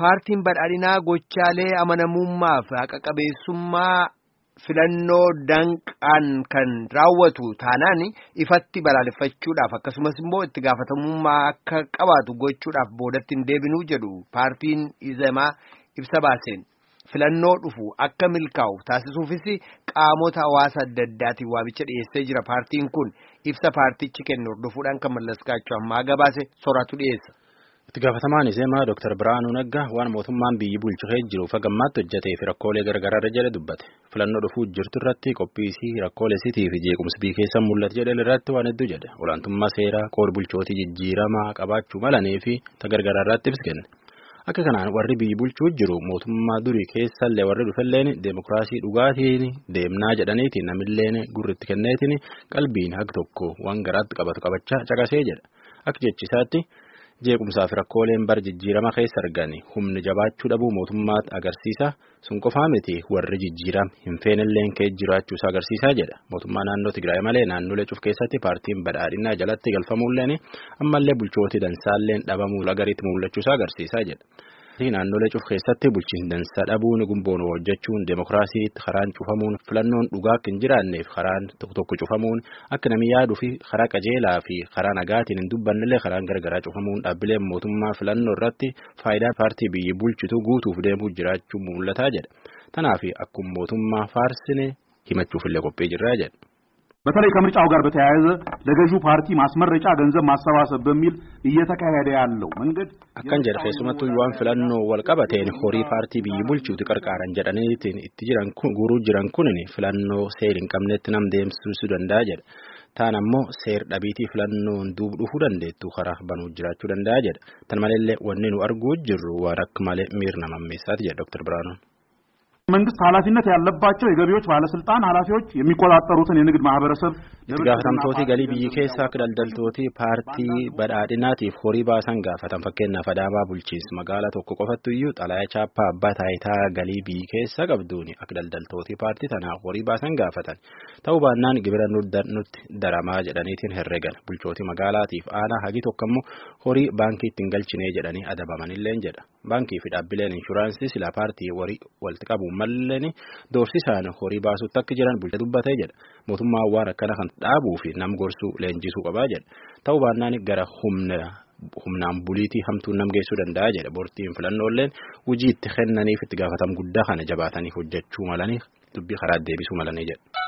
Paartiin badhaadhinaa gochaalee amanamummaa fi haqa qabeessummaa filannoo danqaan kan raawwatu taanaan ifatti balaaleffachuudhaaf akkasumas immoo itti gaafatamummaa akka qabaatu gochuudhaaf boodatti hin deebinuu jedhu paartiin izamaa ibsa baaseen. filannoo dhufu akka milkaa'u taasisuufis qaamota hawaasa adda addaatiin waamicha dhiyeessee jira paartiin kun ibsa paartichi kennu hordofuudhaan kan mallaskaachuu ammaa gabaase sooratu dhiyeessa. Itti gaafatamaan iseemaa Dr. Biraanuu Naggaa waan mootummaan biyyi bulchuu jiruuf hagammaatti hojjetee fi rakkoolee gargaraarra jedhe dubbate filannoo dhufuu jirtu irratti qophiisii rakkoolee sitii fi jeequmsi biyya keessa mul'atu jedhe irratti waan hedduu jedhe olaantummaa seeraa qoodi bulchootii jijjiiramaa qabaachuu malanii fi gargaraarraatti ibsa kenne. Akka kanaan warri biyyi bulchuu jiru mootummaa durii keessallee warri dhufelleen deemokiraasii dhugaatiin deemnaa jedhaniitiin namilleen gurritti kenneetiin qalbiin haga tokko waan garaatti qabatu qabachaa caqasee jedha. Akka jechisaatti jeequmsaa fi rakkooleen bara jijjiirama keessa argani humni jabaachuu dhabuu mootummaatti agarsiisa sun qofaa miti warri jijjiirama hin feenilleen kee jiraachuusaa agarsiisaa jedha. Mootummaa naannoo Tigraay malee naannolee cuuf keessatti paartiin badhaadhinaa jalatti galfamuulleen ammallee bulchootii dansaalleen dhabamuu lagariitti mul'achuusaa agarsiisaa jedha. Naannolee cuuf keessatti bulchiinsi dansaa dhabuun gumboon hojjechuun deemokiraasiitti karaan cufamuun filannoon dhugaa akka hin jiraanneef karaan tokko tokko cufamuun akka namni yaaduu fi karaa qajeelaa fi karaa nagaatiin hin dubbannellee karaan gargaraa cufamuun dhaabbileen mootummaa filannoo irratti faayidaa paartii biyyi bulchitu guutuuf deemuu jiraachuu mul'ataa jedha. Tanaaf akkuma mootummaa faarsine himachuufillee qophii jirraa jedha. በተለይ ከምርጫው ጋር በተያያዘ ለገዢው ፓርቲ ማስመረጫ ገንዘብ ማሰባሰብ በሚል እየተካሄደ ያለው መንገድ akkan jedha keessumattuu waan filannoo wal qabateen horii paartii biyyi bulchuuti qarqaaran jedhaniitiin itti jiran kun guruu jiran kunin filannoo seer hin qabnetti nam deemsisuu danda'a jedha. Taan ammoo seer dhabiitii filannoon duub dhufuu dandeettu karaa banuu jiraachuu danda'a jedha. Tan maleellee wanni nu arguu jirru waan akka malee መንግስት ኃላፊነት ያለባቸው የገቢዎች ባለስልጣን ኃላፊዎች የሚቆጣጠሩትን የንግድ ማህበረሰብ itti gaafatamtooti galii biyyi keessaa akka daldaltooti paartii badhaadhinaatiif horii baasan gaafatan fakkeenyaaf adaamaa bulchiinsa magaalaa tokko qofattu iyyuu xalayaa chaappaa abbaa taayitaa galii biyyi keessa qabduun akka daldaltooti paartii tanaa horii baasan gaafatan ta'uu baannaan gibira nutti daramaa jedhaniitiin herregan bulchooti magaalaatiif aanaa hagi tokko immoo horii baankii ittiin galchinee jedhanii adabamanilleen jedha Baankii fi dhaabbileen inshuraansii silaa paartii walitti qabu malleen doorsisaan horii baasuutti akka jiran bulcha dubbatee jedha. Mootummaa waan akkana kan dhaabuu fi nam gorsuu leenjisuu qabaa jedha. Ta'uu baannaan gara humna humnaan buliitii hamtuun nam geessuu danda'a jedha. Boortiin filannooleen hojii itti kennaniif itti gaafatam guddaa kana jabaatanii hojjechuu malanii dubbii karaa deebisuu malanii jedha.